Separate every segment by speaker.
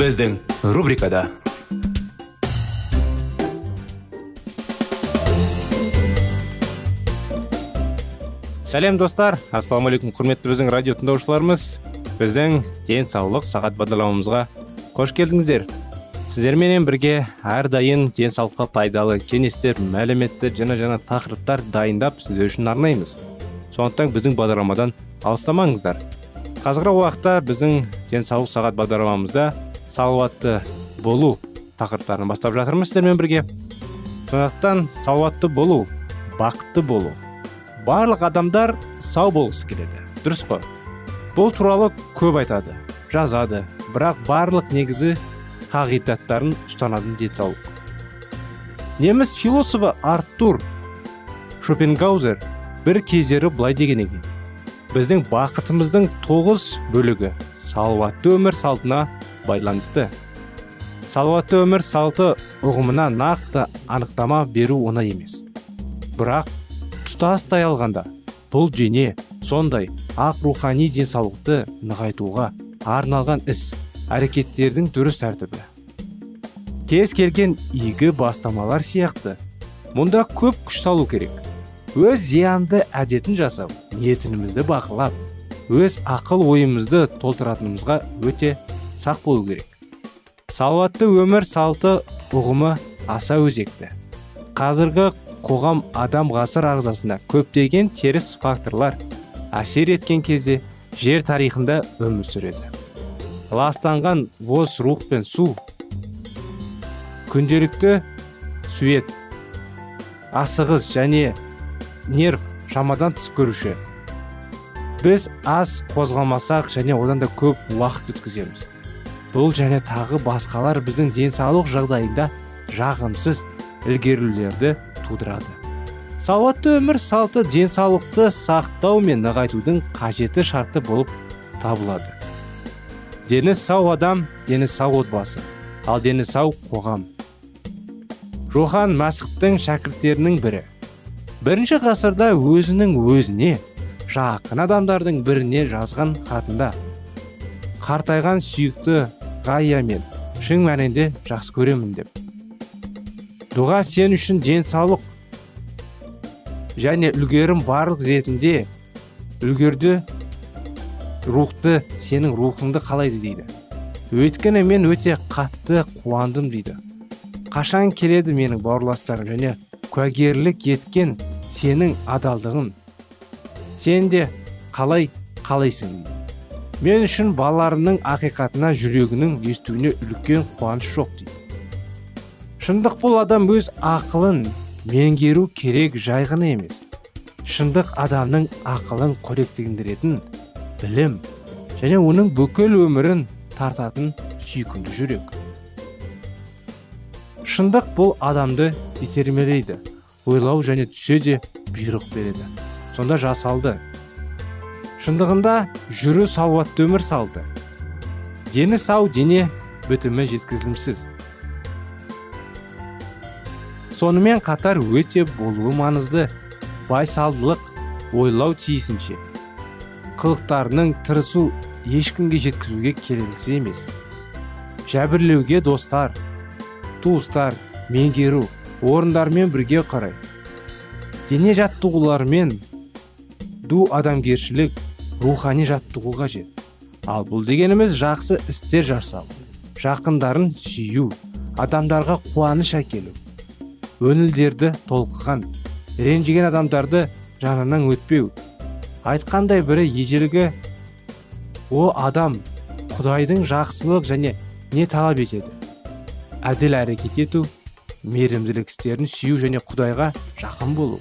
Speaker 1: Біздің рубрикада сәлем достар ассалаумағалейкум құрметті біздің радио тыңдаушыларымыз біздің денсаулық сағат бағдарламамызға қош келдіңіздер сіздерменен бірге әрдайым денсаулыққа пайдалы кеңестер мәліметтер жаңа жаңа тақырыптар дайындап сіздер үшін арнаймыз сондықтан біздің бағдарламадан алыстамаңыздар қазіргі уақытта біздің денсаулық сағат бағдарламамызда салауатты болу тақырыптарын бастап жатырмыз сіздермен бірге. Сондықтан салауатты болу бақытты болу барлық адамдар сау болғысы келеді. Дұрыс қой. Бұл туралы көп айтады жазады бірақ барлық негізі қағидаттарын ұстанатын денсаулық. Неміс философы артур шопенгаузер бір кездері былай деген екен. Біздің бақытымыздың тоғыз бөлігі салауатты өмір салтына байланысты. Салауатты өмір салты ұғымына нақты анықтама беру оңай емес. Бірақ тұтастай алғанда бұл дене сондай ақ рухани денсаулықты нығайтуға арналған іс әрекеттердің дұрыс тәртібі. Кез келген игі бастамалар сияқты мұнда көп күш салу керек. Өз зиянды әдетін жасау ниетімізді бақылап өз ақыл ойымызды толтыратынымызға өте сақ болу керек. Салауатты өмір салты ұғымы аса өзекті. Қазіргі қоғам адам ғасыр ағзасында көптеген теріс факторлар әсер еткен кезде жер тарихында өмір сүреді. Ластанған бос рух пен су күнделікті сует асығыс және нерв шамадан тыс көруші. Біз аз қозғалмасақ және одан да көп уақыт өткіземіз. Бұл және тағы басқалар біздің денсаулық жағдайында жағымсыз ілгерілерді тудырады. Салауатты өмір салты денсаулықты сақтау мен нығайтудың қажеті шарты болып табылады. Дені сау адам дені сау отбасы ал дені сау қоғам. Жохан мәсіхтің шәкірттерінің бірі. Бірінші ғасырда өзінің өзіне жақын адамдардың біріне жазған хатында. Қартайған сүйікті ғая мен шын мәнінде жақсы көремін деп. Дұға сен үшін денсаулық және үлгерім барлық ретінде үлгерді рухты сенің рухыңды қалайды дейді. Өйткені мен өте қатты қуандым дейді. Қашан келеді менің бауырластарым және куәгерлік еткен сенің адалдығын сен де қалай қалайсың? Мен үшін балаларымның ақиқатына жүрегінің естуіне үлкен қуаныш жоқ дейді. Шындық бұл адам өз ақылын меңгеру керек жай ғана емес шындық адамның ақылын қоректендіретін білім және оның бүкіл өмірін тартатын сүйкімді жүрек. Шындық бұл адамды итермелейді ойлау және түсе де бұйрық береді. Сонда жасалды. Шындығында жүру салауатты өмір салды. Дені сау дене бітімі жеткізілімсіз. Сонымен қатар өте болуы маңызды байсалдылық ойлау тиісінше. Қылықтарының тырысу ешкімге жеткізуге келеңсіз емес. Жәбірлеуге достар туыстар меңгеру орындармен бірге қарай. Дене жаттығуларымен ду адамгершілік рухани жаттығу қажет ал бұл дегеніміз жақсы істер жасау жақындарын сүю адамдарға қуаныш әкелу өнілдерді толқыған ренжіген адамдарды жанынан өтпеу. Айтқандай бірі ежелгі о адам құдайдың жақсылық және не талап етеді? Әділ әрекет ету мейірімділік істерін сүю және құдайға жақын болу.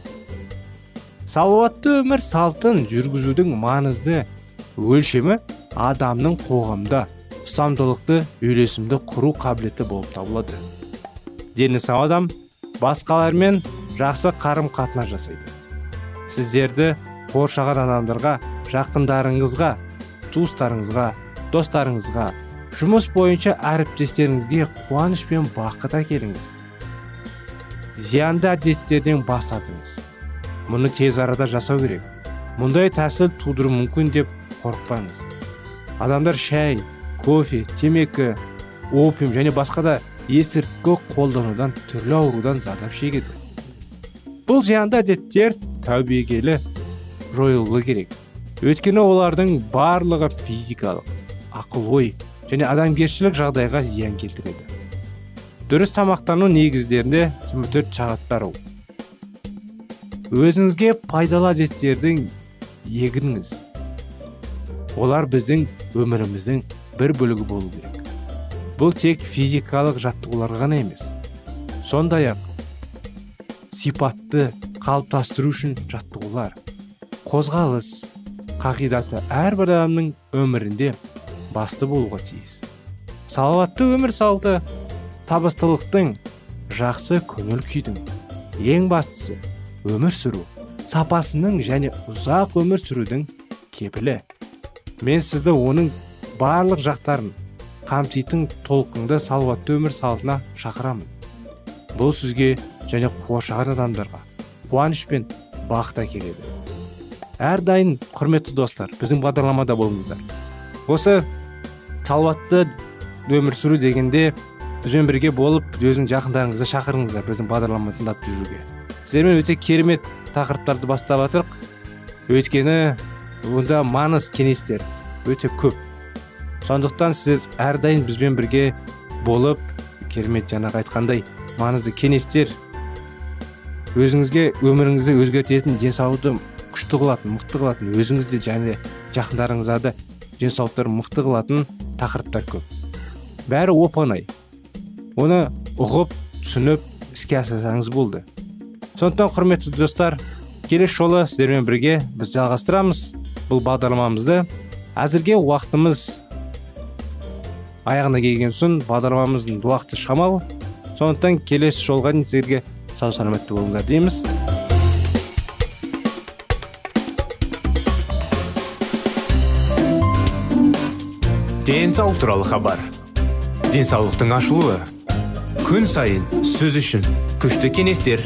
Speaker 1: Салауатты өмір салтын жүргізудің маңызды өлшемі адамның қоғамда ұстамдылықты үйлесімді құру қабілеті болып табылады. Дені сау адам басқалармен жақсы қарым қатынас жасайды. Сіздерді қоршаған адамдарға жақындарыңызға туыстарыңызға достарыңызға жұмыс бойынша әріптестеріңізге қуаныш пен бақыт әкеліңіз. Зиянды әдеттерден бас тартыңыз. Мұны тез арада жасау керек. Мұндай тәсіл тудыруы мүмкін деп қорықпаңыз. Адамдар шәй кофе темекі опиум және басқа да есірткі қолданудан түрлі аурудан зардап шегеді. Бұл зиянды әдеттер тәубегелі жойылуы керек. Өйткені олардың барлығы физикалық ақыл ой және адамгершілік жағдайға зиян келтіреді. Дұрыс тамақтану негіздерінде 24 сағаттар өзіңізге пайдалы әдеттердің егіңіз олар біздің өміріміздің бір бөлігі болу керек. Бұл тек физикалық жаттығулар ғана емес. Сондай ақ сипатты қалыптастыру үшін жаттығулар қозғалыс қағидаты әрбір адамның өмірінде басты болуға тиіс. Салауатты өмір салты табыстылықтың жақсы көңіл күйдің ең бастысы. Өмір сүру сапасының және ұзақ өмір сүрудің кепілі. Мен сізді оның барлық жақтарын қамтитын толқынды салауатты өмір салтына шақырамын. Бұл сізге және қоршаған адамдарға қуаныш пен бақыт әкеледі әрдайым құрметті достар біздің бағдарламада болыңыздар. Осы салауатты өмір сүру дегенде бізбен бірге болып өзің жақындарыңызды шақырыңыздар біздің бағдарламаны тыңдап жүруге. Сіздермен өте керемет тақырыптарды бастап жатырық өйткені онда маңыз кеңестер өте көп. Сондықтан сіз әрдайым бізбен бірге болып керемет жаңағы айтқандай маңызды кеңестер өзіңізге өміріңізді өзгертетін денсаулықты күшті қылатын мықты қылатын өзіңізді және жақындарыңызды денсаулықтарын мықты қылатын тақырыптар көп. Бәрі оп оңай оны ұғып түсініп іске асырсаңыз болды. Сондықтан құрметті достар келесі жолы сіздермен бірге біз жалғастырамыз. Бұл бағдарламамызды әзірге уақытымыз аяғына келген соң бағдарламамыздың уақыты шамалы сондықтан келесі жолға дейін сіздерге сау саламатты болыңыздар дейміз.
Speaker 2: Денсаулық туралы хабар. Денсаулықтың ашылуы. Күн сайын сөз үшін күшті кеңестер.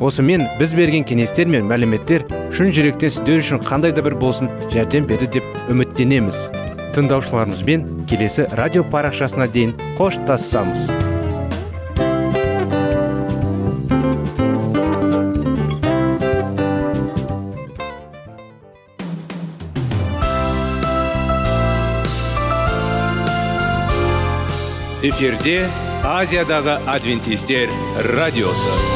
Speaker 1: Осымен біз берген кеңестер мен мәліметтер шын жүректен сіздер үшін қандай да бір болсын жәрдем берді деп үміттенеміз. Тыңдаушыларымызбен келесі радио парақшасына дейін қоштассамыз
Speaker 2: эфирде азиядағы адвентистер радиосы.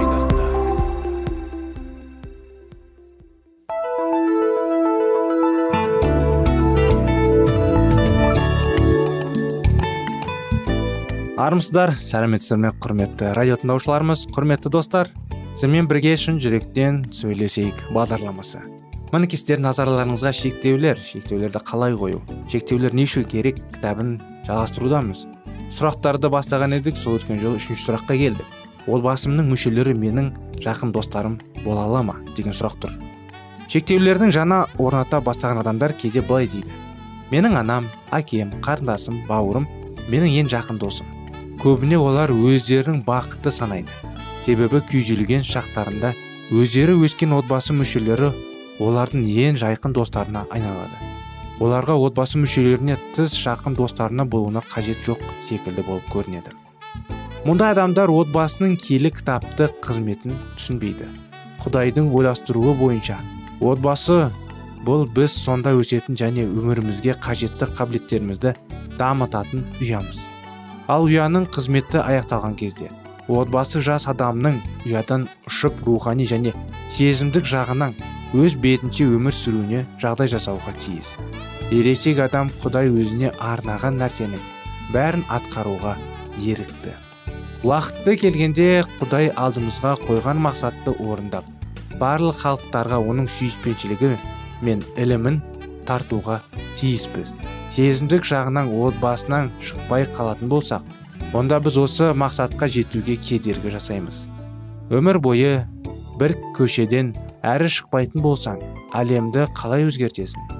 Speaker 1: Армысыздар сәлеметсіздер ме құрметті радио тыңдаушыларымыз? Құрметті достар сіздермен бірге шын жүректен сөйлесейік бағдарламасы. Мінекей сіздердің назарларыңызға шектеулер. Шектеулерді қалай қою? Шектеулер не үшін керек? Кітабын жалғастырудамыз. Сұрақтарды бастаған едік сол өткен жолы үшінші сұраққа келдік. Отбасымның мүшелері менің жақын достарым бола ала ма? Деген сұрақ тұр. Шектеулердің жаңа орната бастаған адамдар кейде былай дейді. Менің анам әкем қарындасым бауырым менің ең жақын досым. Көбіне олар өздерінің бақытты санайды. Себебі күйзелген шақтарында өздері өскен отбасы мүшелері олардың ең жайқын достарына айналады. Оларға отбасы мүшелеріне тыс жақын достарына болуына қажет жоқ секілді болып көрінеді. Мұндай адамдар отбасының киелі кітапты қызметін түсінбейді. Құдайдың ойластыруы бойынша отбасы бұл біз сонда өсетін және өмірімізге қажетті қабілеттерімізді дамытатын ұямыз. Ал ұяның қызметі аяқталған кезде отбасы жас адамның ұядан ұшып рухани және сезімдік жағынан өз бетінше өмір сүруіне жағдай жасауға тиіс. Ересек адам құдай өзіне арнаған нәрсенің бәрін атқаруға ерікті. Уақыты келгенде құдай алдымызға қойған мақсатты орындап барлық халықтарға оның сүйіспеншілігі мен ілімін тартуға тиіспіз. Сезімдік жағынан отбасынан шықпай қалатын болсақ онда біз осы мақсатқа жетуге кедергі жасаймыз. Өмір бойы бір көшеден әрі шықпайтын болсаң әлемді қалай өзгертесің?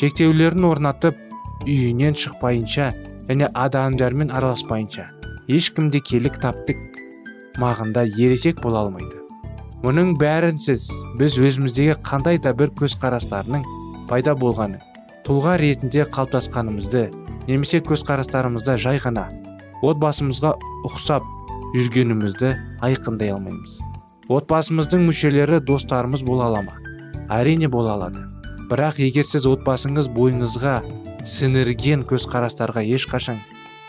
Speaker 1: Шектеулерін орнатып үйінен шықпайынша және адамдармен араласпайынша ешкімде келік кітаптық мағында ересек бола алмайды. Мұның бәрінсіз біз өзіміздегі қандай да бір көзқарастарының пайда болғаны тұлға ретінде қалыптасқанымызды немесе көзқарастарымызда жай ғана отбасымызға ұқсап жүргенімізді айқындай алмаймыз. Отбасымыздың мүшелері достарымыз бола ала ма? Әрине бола алады. Бірақ егер сіз отбасыңыз бойыңызға сіңірген көзқарастарға ешқашан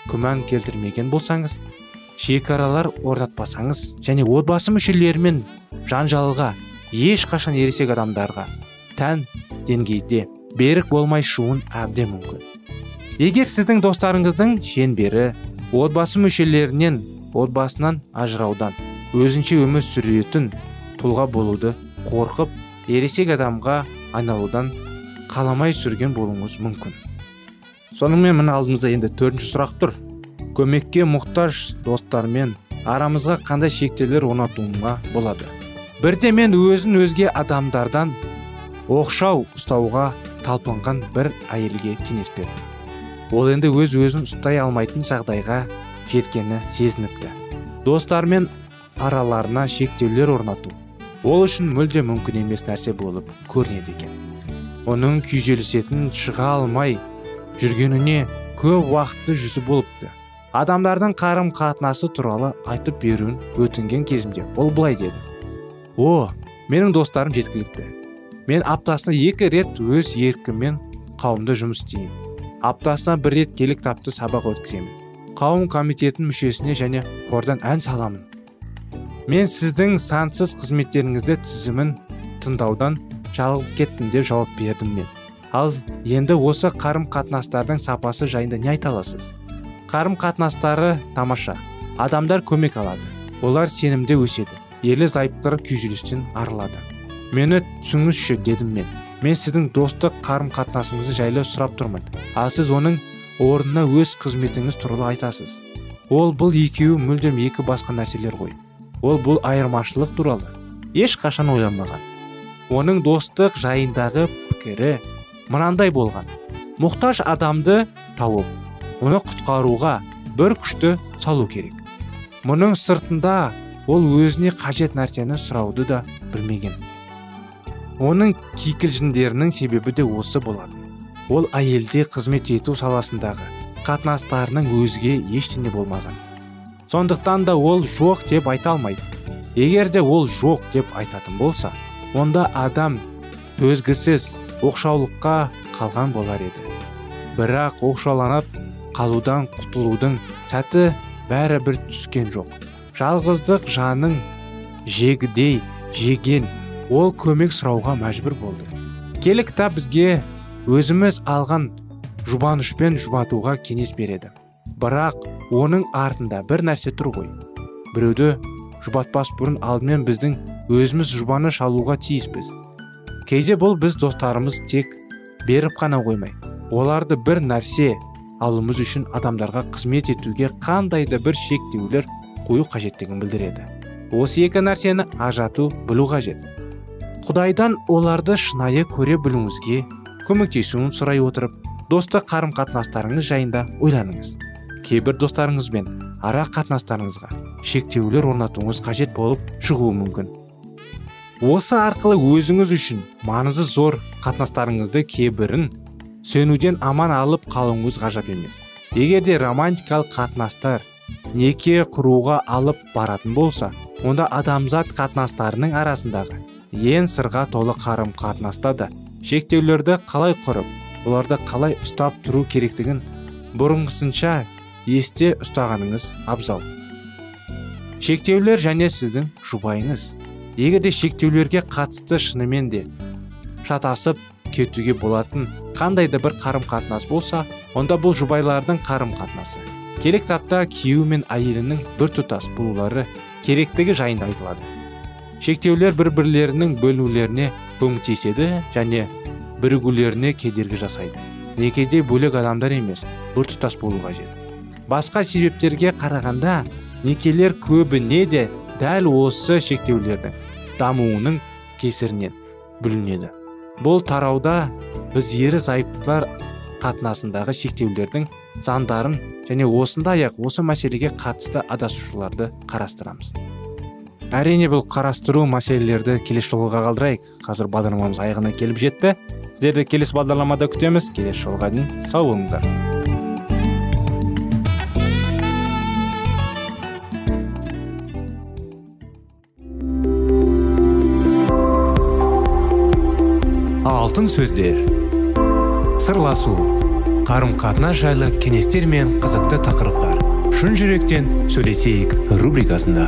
Speaker 1: күмән келтірмеген болсаңыз шекаралар орнатпасаңыз және отбасы мүшелерімен жанжалға ешқашан ересек адамдарға тән деңгейде берік болмай шуын әбден мүмкін. Егер сіздің достарыңыздың шеңбері отбасы мүшелерінен отбасынан ажыраудан өзінше өмір сүретін тұлға болуды қорқып ересек адамға айналудан қаламай сүрген болуыңыз мүмкін. Сонымен мына алдымызда енді төртінші сұрақ тұр. Көмекке мұқтаж достармен арамызға қандай шектеулер орнатуыма болады? Бірде мен өзін өзге адамдардан оқшау ұстауға талпынған бір әйелге кеңес берді. Ол енді өз өзін ұстай алмайтын жағдайға жеткені сезініпті. Достармен араларына шектеулер орнату ол үшін мүлде мүмкін емес нәрсе болып көрінеді екен. Оның күйзелісетін шыға алмай жүргеніне көп уақытты жүзі болыпты. Адамдардың қарым қатынасы туралы айтып беруін өтінген кезімде ол былай деді. О менің достарым жеткілікті. Мен аптасына екі рет өз еркіммен қауымда жұмыс істеймін. Аптасына бір рет келі кітапты сабақ өткіземін. Қауым комитетінің мүшесіне және хордан ән саламын. Мен сіздің сансыз қызметтеріңізді тізімін тыңдаудан жалығып кеттім деп жауап бердім мен. Ал енді осы қарым қатынастардың сапасы жайында не айта аласыз? Қарым қатынастары тамаша. Адамдар көмек алады. Олар сенімде өседі. Ерлі зайыптылар күйзелістен арылады. Мені түсіңізші дедім мен. Мен сіздің достық қарым қатынасыңызды жайлы сұрап тұрмын. Ал сіз оның орнына өз қызметіңіз туралы айтасыз. Ол бұл екеуі мүлдем екі басқа нәрселер ғой. Ол бұл айырмашылық туралы. Ешқашан ойланбаған оның достық жайындағы пікірі мынандай болған. Мұқтаж адамды тауып оны құтқаруға бір күшті салу керек. Мұның сыртында ол өзіне қажет нәрсені сұрауды да білмеген. Оның кикілжіңдерінің себебі де осы болады ол әйелде қызмет ету саласындағы қатынастарының өзге ештеңе болмаған. Сондықтан да ол жоқ деп айта алмайды. Егер де ол жоқ деп айтатын болса онда адам төзгісіз оқшаулыққа
Speaker 2: қалған болар еді. Бірақ оқшауланып қалудан құтылудың сәті бәрі бір түскен жоқ. Жалғыздық жаның жегідей жеген ол көмек сұрауға мәжбүр болды. Келі кітап бізге өзіміз алған жұбанышпен жұбатуға кеңес береді. Бірақ оның артында бір нәрсе тұр ғой. Біреуді жұбатпас бұрын алдымен біздің өзіміз жұбаныш алуға тиіспіз. Кейде бұл біз достарымыз тек беріп қана қоймай оларды бір нәрсе алуымыз үшін адамдарға қызмет етуге қандай да бір шектеулер қою қажеттігін білдіреді. Осы екі нәрсені ажату білу қажет. Құдайдан оларды шынайы көре білуіңізге көмектесуін сұрай отырып достық қарым қатынастарыңыз жайында ойланыңыз. Кейбір достарыңызбен ара қатынастарыңызға шектеулер орнатуыңыз қажет болып шығуы мүмкін. Осы арқылы өзіңіз үшін маңызы зор қатынастарыңызды кейбірін сөнуден аман алып қалуыңыз ғажап емес. Егер де романтикалық қатынастар неке құруға алып баратын болса онда адамзат қатынастарының арасындағы ең сырға толы қарым қатынаста да шектеулерді қалай құрып оларды қалай ұстап тұру керектігін бұрынғысынша есте ұстағаныңыз абзал. Шектеулер және сіздің жұбайыңыз. Егер де шектеулерге қатысты шынымен де шатасып кетуге болатын қандай да бір қарым қатынас болса онда бұл жұбайлардың қарым қатынасы керек кітапта күйеуі мен әйелінің тұтас болулары керектігі жайында айтылады. Шектеулер бір бірлерінің бөлінулеріне көмектеседі және бірігулеріне кедергі жасайды. Некеде бөлек адамдар емес тұтас болу қажет. Басқа себептерге қарағанда некелер көбіне де дәл осы шектеулердің дамуының кесірінен бүлінеді бұл тарауда біз ері зайыптылар қатынасындағы шектеулердің заңдарын және осындай ақ осы мәселеге қатысты адасушыларды қарастырамыз. Әрине бұл қарастыру мәселелерді келесі жолға қалдырайық. Қазір бағдарламамыз аяғына келіп жетті. Сіздерді келесі бағдарламада күтеміз. Келесі жолға дейін сау болыңыздар. Алтын сөздер. Сырласу. Қарым қатынас жайлы кеңестер мен қызықты тақырыптар. Шын жүректен сөйлесейік рубрикасында.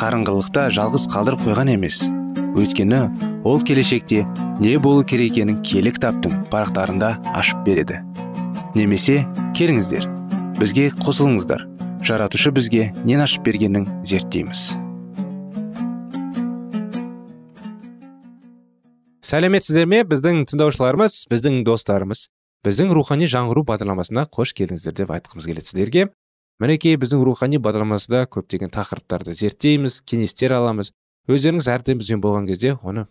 Speaker 2: қарыңғылықта жалғыз қалдырып қойған емес. Өйткені ол келешекте не болу керек екенін киелі кітаптың парақтарында ашып береді. Немесе келіңіздер бізге қосылыңыздар. Жаратушы бізге нен ашып бергенін зерттейміз. Сәлеметсіздер ме біздің тыңдаушыларымыз біздің достарымыз? Біздің рухани жаңғыру бағдарламасына қош келдіңіздер деп айтқымыз келеді сіздерге. Мінекей біздің рухани бағдарламасында көптеген тақырыптарды зерттейміз кеңестер аламыз. Өздеріңіз әрдайым бізбен болған кезде оны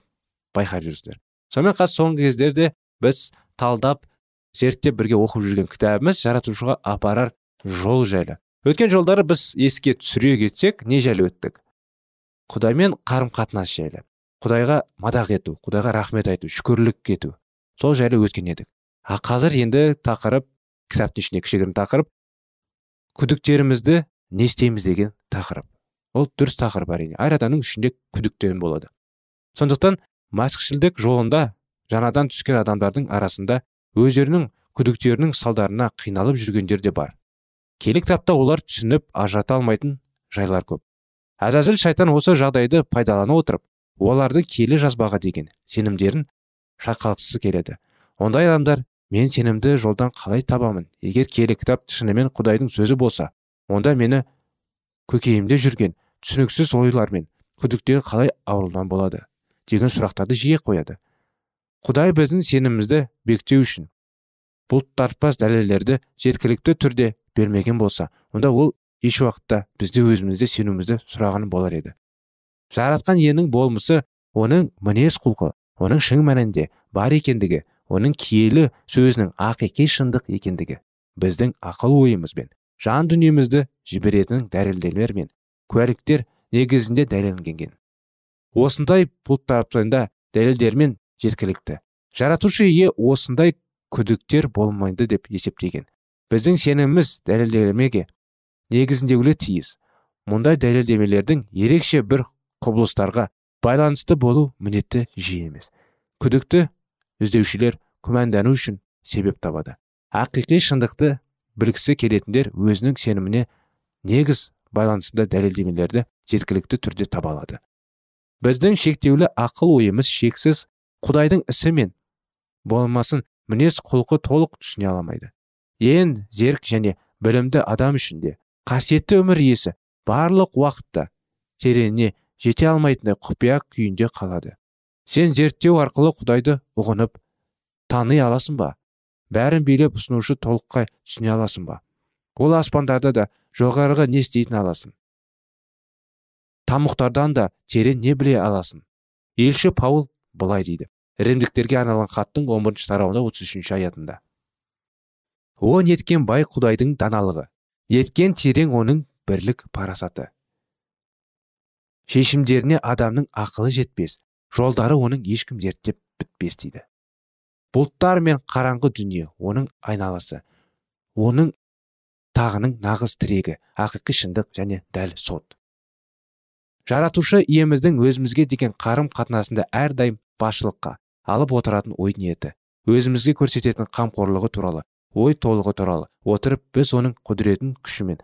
Speaker 2: байқап жүрсіздер. Сонымен қатар соңғы кездерде біз талдап зерттеп бірге оқып жүрген кітабымыз жаратушыға апарар жол жайлы. Өткен жолдары біз еске түсіре кетсек не жайлы өттік? Құдаймен қарым қатынас жайлы. Құдайға мадақ ету құдайға рахмет айту шүкірлік ету. Сол жайлы өткен едік. А қазір енді тақырып кітаптың ішінде кішігірім тақырып күдіктерімізді не істейміз деген тақырып. Ол дұрыс тақырып әрине. Әр адамның ішінде күдіктен болады. Сондықтан мәсіхшілдік жолында жаңадан түскен адамдардың арасында өздерінің күдіктерінің салдарына қиналып жүргендер де бар. Келі кітапта олар түсініп ажырата алмайтын жайлар көп. Әзәзіл шайтан осы жағдайды пайдалана отырып олардың келі жазбаға деген сенімдерін шайқалтқысы келеді. Ондай адамдар мен сенімді жолдан қалай табамын? егер келі кітап шынымен құдайдың сөзі болса онда мені көкейімде жүрген түсініксіз ойлар мен күдіктер қалай аурудан болады? деген сұрақтарды жиі қояды. Құдай біздің сенімімізді бектеу үшін бұлттартпас дәлелдерді жеткілікті түрде бермеген болса онда ол еш уақытта бізді өзімізде сенуімізді сұраған болар еді. Жаратқан иенің болмысы оның мінез құлқы оның шын мәнінде бар екендігі оның киелі сөзінің ақиқи шындық екендігі біздің ақыл ойымызбен жан дүниемізді жіберетін дәлелдемелер мен куәліктер негізінде дәлелденген. Осындай бұлттарында дәлелдермен жеткілікті. Жаратушы ие осындай күдіктер болмайды деп есептеген. Біздің сеніміміз дәлелдемеге негізіндегілі тиіс. Мұндай дәлелдемелердің ерекше бір құбылыстарға байланысты болу міндетті жиі емес. Күдікті іздеушілер күмәндану үшін себеп табады. Ақиқи шындықты білгісі келетіндер өзінің сеніміне негіз байланысында дәлелдемелерді жеткілікті түрде таба алады. Біздің шектеулі ақыл ойымыз шексіз құдайдың ісі мен болмасын мінез құлқы толық түсіне аламайды. Ең зерк және білімді адам үшін қасиетті өмір иесі барлық уақытта тереңіне жете алмайтындай құпия күйінде қалады. Сен зерттеу арқылы құдайды ұғынып тани аласың ба? Бәрін билеп ұсынушы толыққай түсіне аласың ба? Ол аспандарда да жоғарғы не істейтін аласың? Тамұқтардан да терең не біле аласың? Елші паул былай дейді. Римдіктерге арналған хаттың 11 бірінші тарауында отыз үшінші аятында. О неткен бай құдайдың даналығы неткен терең оның бірлік парасаты. Шешімдеріне адамның ақылы жетпес жолдары оның ешкім зерттеп бітпес дейді. Бұлттар мен қараңғы дүние оның айналасы оның тағының нағыз тірегі ақиқи шындық және дәл сот. Жаратушы иеміздің өзімізге деген қарым қатынасында әрдайым басшылыққа алып отыратын ой ниеті өзімізге көрсететін қамқорлығы туралы ой толығы туралы отырып біз оның құдіретін күшімен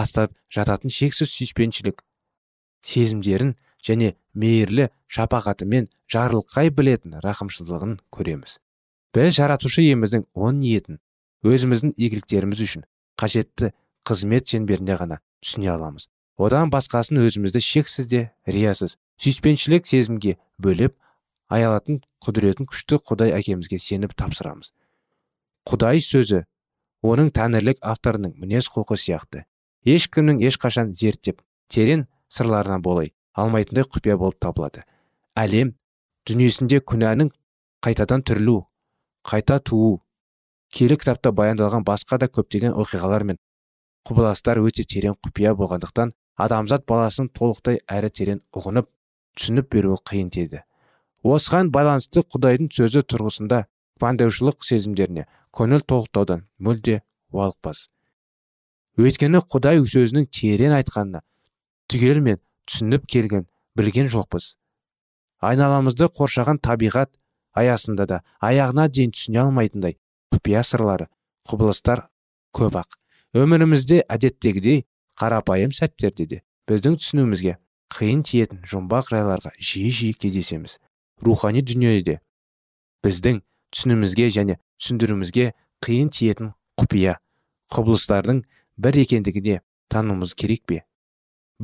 Speaker 2: астап жататын шексіз сүйіспеншілік сезімдерін және мейірлі шапағатымен жарылқай білетін рақымшылығын көреміз. Біз жаратушы иеміздің он ниетін өзіміздің игіліктеріміз үшін қажетті қызмет шеңберінде ғана түсіне аламыз. Одан басқасын өзімізді шексіз де риясыз сүйіспеншілік сезімге бөлеп аялатын құдіретін күшті құдай әкемізге сеніп тапсырамыз. Құдай сөзі оның тәңірлік авторының мінез құлқы сияқты. Ешкімнің ешқашан зерттеп терең сырларына болай алмайтындай құпия болып табылады. Әлем дүниесінде күнәнің қайтадан түрілу қайта туу киелі кітапта баяндалған басқа да көптеген оқиғалар мен құбылыстар өте терең құпия болғандықтан адамзат баласын толықтай әрі терең ұғынып түсініп беруі қиын теді осыған байланысты құдайдың сөзі тұрғысында күмәндаушылық сезімдеріне көңіл толықтаудан мүлде уалықпас өйткені құдай сөзінің терең айтқанына түгелмен түсініп келген білген жоқпыз. Айналамызды қоршаған табиғат аясында да аяғына дейін түсіне алмайтындай құпия сырлары құбылыстар көп ақ. Өмірімізде әдеттегідей қарапайым сәттерде де біздің түсінуімізге қиын тиетін жұмбақ жайларға жиі жиі кездесеміз. Рухани дүниеде біздің түсінімізге және түсіндіруімізге қиын тиетін құпия құбылыстардың бір екендігіне тануымыз керек пе?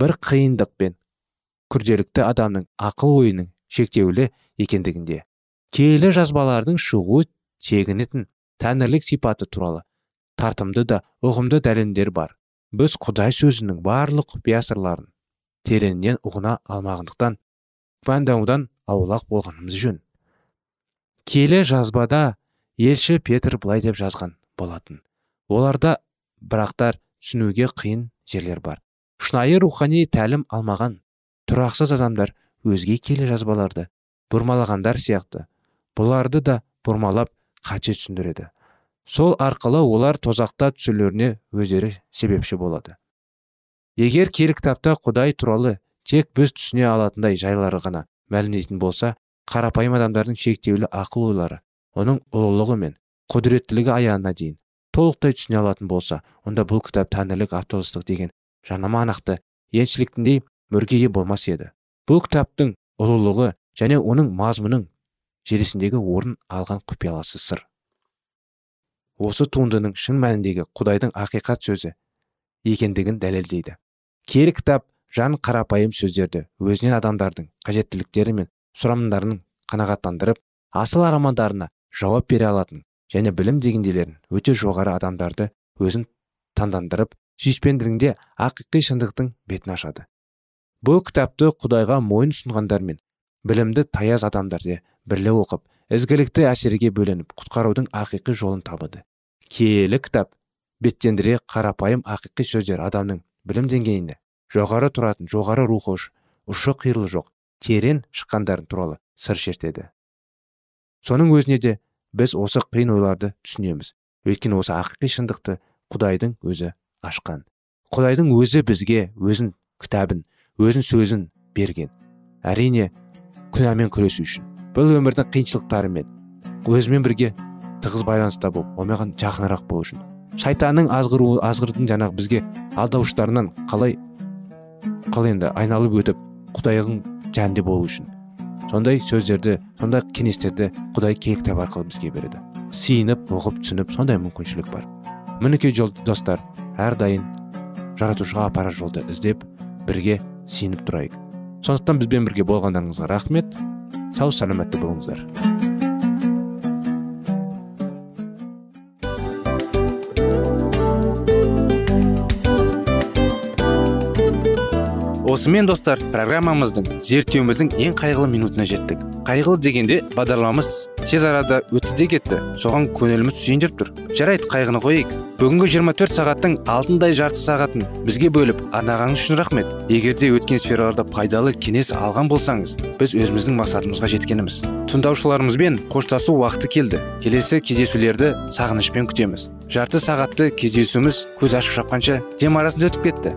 Speaker 2: Бір қиындық пен күрделікті адамның ақыл ойының шектеулі екендігінде киелі жазбалардың шығу тегінетін тәңірлік сипаты туралы тартымды да ұғымды дәлелдер бар. Біз құдай сөзінің барлық құпия сырларын тереңнен ұғына алмағандықтан күмәндаудан аулақ болғанымыз жөн. Киелі жазбада елші петр былай деп жазған болатын. Оларда бірақтар түсінуге қиын жерлер бар. Шынайы рухани тәлім алмаған тұрақсыз адамдар өзге келе жазбаларды бұрмалағандар сияқты. Бұларды да бұрмалап қате түсіндіреді. Сол арқылы олар тозақта түсулеріне өздері себепші болады. Егер кері кітапта құдай туралы тек біз түсіне алатындай жайлары ғана мәлімдейтін болса қарапайым адамдардың шектеулі ақыл ойлары оның ұлылығы мен құдіреттілігі аяғына дейін толықтай түсіне алатын болса онда бұл кітап тәңірлік авторлық деген жанама анақты еншіліктіндей мөргеге болмас еді. Бұл кітаптың ұлылығы және оның мазмұның желісіндегі орын алған құпияласы сыр. Осы туындының шын мәніндегі құдайдың ақиқат сөзі екендігін дәлелдейді. Кері кітап жан қарапайым сөздерді өзінен адамдардың қажеттіліктері мен сұрамдарының қанағаттандырып асыл армандарына жауап бере алатын және білім дегенделерін өте жоғары адамдарды өзін таңдандырып сүйіспенділігінде ақиқи шындықтың бетін ашады. Бұл кітапты құдайға мойын ұсынғандар мен білімді таяз адамдар бірле оқып ізгілікті әсерге бөленіп құтқарудың ақиқи жолын табыды. Киелі кітап беттендіре қарапайым ақиқи сөздер адамның білім деңгейіне жоғары тұратын жоғары рухы ұшы қиырлы жоқ терең шыққандарын туралы сыр шертеді. Соның өзіне де біз осы қиын ойларды түсінеміз. Өйткені осы ақиқи шындықты құдайдың өзі ашқан. Құдайдың өзі бізге өзін кітабын өзін сөзін берген. Әрине күнәмен күресу үшін. Бұл өмірдің қиыншылықтарымен өзімен бірге тығыз байланыста болып омаған жақынырақ болу үшін. Шайтанның азғыру азғырдың жаңағы бізге алдауыштарынан қалай қалай енді айналып өтіп құдайдың жәнінде болу үшін. Сондай сөздерді сондай кеңестерді құдай киелі кітап арқылы бізге береді. Сиынып оқып түсініп сондай мүмкіншілік бар. Мінекей достар әрдайым жаратушыға апарар жолды іздеп бірге сиынып тұрайық. Сондықтан бізбен бірге болғандарыңызға рахмет. Сау саламатты болыңыздар. Осымен достар программамыздың зерттеуіміздің ең қайғылы минутына жеттік. Қайғылы дегенде бағдарламамыз тез арада өтті де кетті. Соған көңіліміз деп тұр. Жарайды қайғыны қояйық бүгінгі 24 сағаттың алтындай жарты сағатын бізге бөліп арнағаныңыз үшін рахмет. Егер де өткен сфераларда пайдалы кеңес алған болсаңыз біз өзіміздің мақсатымызға жеткеніміз. Тыңдаушыларымызбен қоштасу уақыты келді. Келесі кездесулерді сағынышпен күтеміз. Жарты сағатты кездесуіміз көз ашып шапқанша дем арасында өтіп кетті.